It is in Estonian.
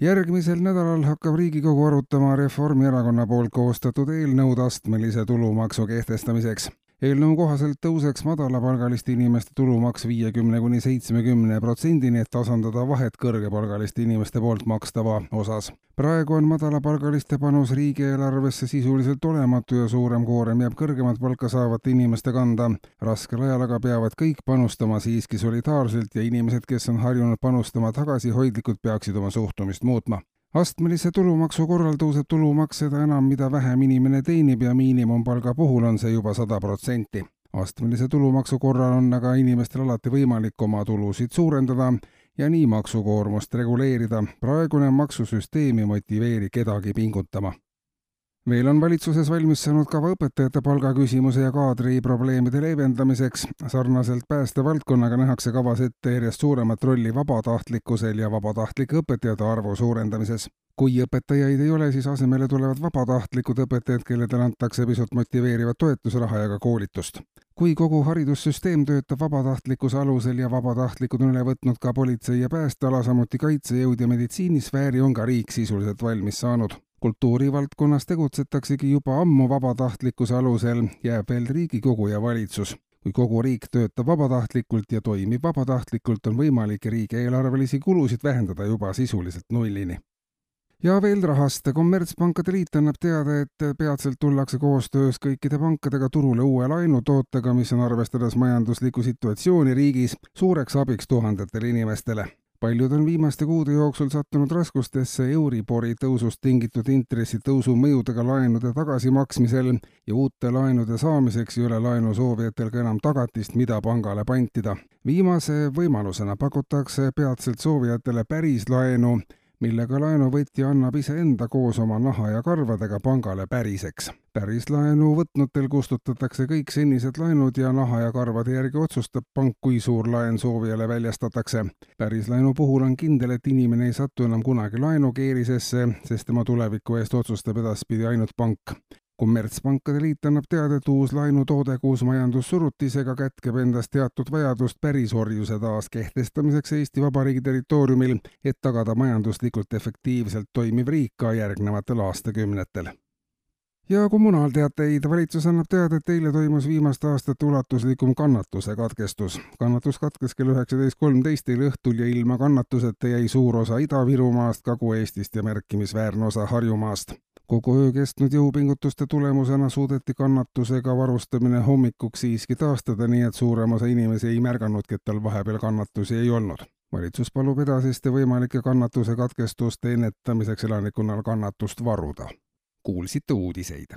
Järgmisel nädalal hakkab Riigikogu arutama Reformierakonna poolt koostatud eelnõud astmelise tulumaksu kehtestamiseks eelnõu kohaselt tõuseks madalapalgaliste inimeste tulumaks viiekümne kuni seitsmekümne protsendini, et tasandada vahet kõrgepalgaliste inimeste poolt makstava osas. praegu on madalapalgaliste panus riigieelarvesse sisuliselt olematu ja suurem koorem jääb kõrgemat palka saavate inimeste kanda. raskel ajal aga peavad kõik panustama siiski solidaarselt ja inimesed, kes on harjunud panustama tagasihoidlikult, peaksid oma suhtumist muutma astmelise tulumaksu korral tõuseb tulumaks seda enam, mida vähem inimene teenib ja miinimumpalga puhul on see juba sada protsenti. astmelise tulumaksu korral on aga inimestel alati võimalik oma tulusid suurendada ja nii maksukoormust reguleerida. praegune maksusüsteem ei motiveeri kedagi pingutama meil on valitsuses valmis saanud kava õpetajate palgaküsimuse ja kaadriprobleemide leevendamiseks. sarnaselt päästevaldkonnaga nähakse kavas ette järjest suuremat rolli vabatahtlikkusel ja vabatahtlike õpetajate arvu suurendamises. kui õpetajaid ei ole, siis asemele tulevad vabatahtlikud õpetajad, kelledele antakse pisut motiveerivat toetusraha ja ka koolitust kui kogu haridussüsteem töötab vabatahtlikkuse alusel ja vabatahtlikud on üle võtnud ka politsei ja päästeala, samuti kaitsejõud ja meditsiinisfääri, on ka riik sisuliselt valmis saanud kultuurivaldkonnas tegutsetaksegi juba ammu vabatahtlikkuse alusel, jääb veel Riigikogu ja valitsus. kui kogu riik töötab vabatahtlikult ja toimib vabatahtlikult, on võimalik riigieelarvelisi kulusid vähendada juba sisuliselt nullini. ja veel rahast. kommertspankade liit annab teada, et peatselt tullakse koostöös kõikide pankadega turule uue laenutootega, mis on arvestades majanduslikku situatsiooni riigis suureks abiks tuhandetele inimestele paljud on viimaste kuude jooksul sattunud raskustesse Euribori tõusust tingitud intressitõusu mõjudega laenude tagasimaksmisel ja uute laenude saamiseks ei ole laenusoovijatel ka enam tagatist, mida pangale pantida. viimase võimalusena pakutakse peatselt soovijatele pärislaenu millega laenuvõtja annab iseenda koos oma naha ja karvadega pangale päriseks. pärislaenu võtnutel kustutatakse kõik senised laenud ja naha ja karvade järgi otsustab pank, kui suur laen soovijale väljastatakse. pärislaenu puhul on kindel, et inimene ei satu enam kunagi laenukeerisesse, sest tema tuleviku eest otsustab edaspidi ainult pank kommertspankade liit annab teada, et uus laenutoode koos majandussurutisega kätkeb endas teatud vajadust pärisorjuse taaskehtestamiseks Eesti Vabariigi territooriumil, et tagada majanduslikult efektiivselt toimiv riik ka järgnevatel aastakümnetel ja kommunaalteateid. valitsus annab teada, et eile toimus viimaste aastate ulatuslikum kannatuse katkestus. kannatus katkes kell üheksateist kolmteist eile õhtul ja ilma kannatuseta jäi suur osa Ida-Virumaast, Kagu-Eestist ja märkimisväärne osa Harjumaast kogu öö kestnud jõupingutuste tulemusena suudeti kannatusega varustamine hommikuks siiski taastada, nii et suurem osa inimesi ei märganudki, et tal vahepeal kannatusi ei olnud. valitsus palub edasiste võimalike kannatuse katkestuste ennetamiseks elanikkonnal kannatust varuda. kuulsite uudiseid.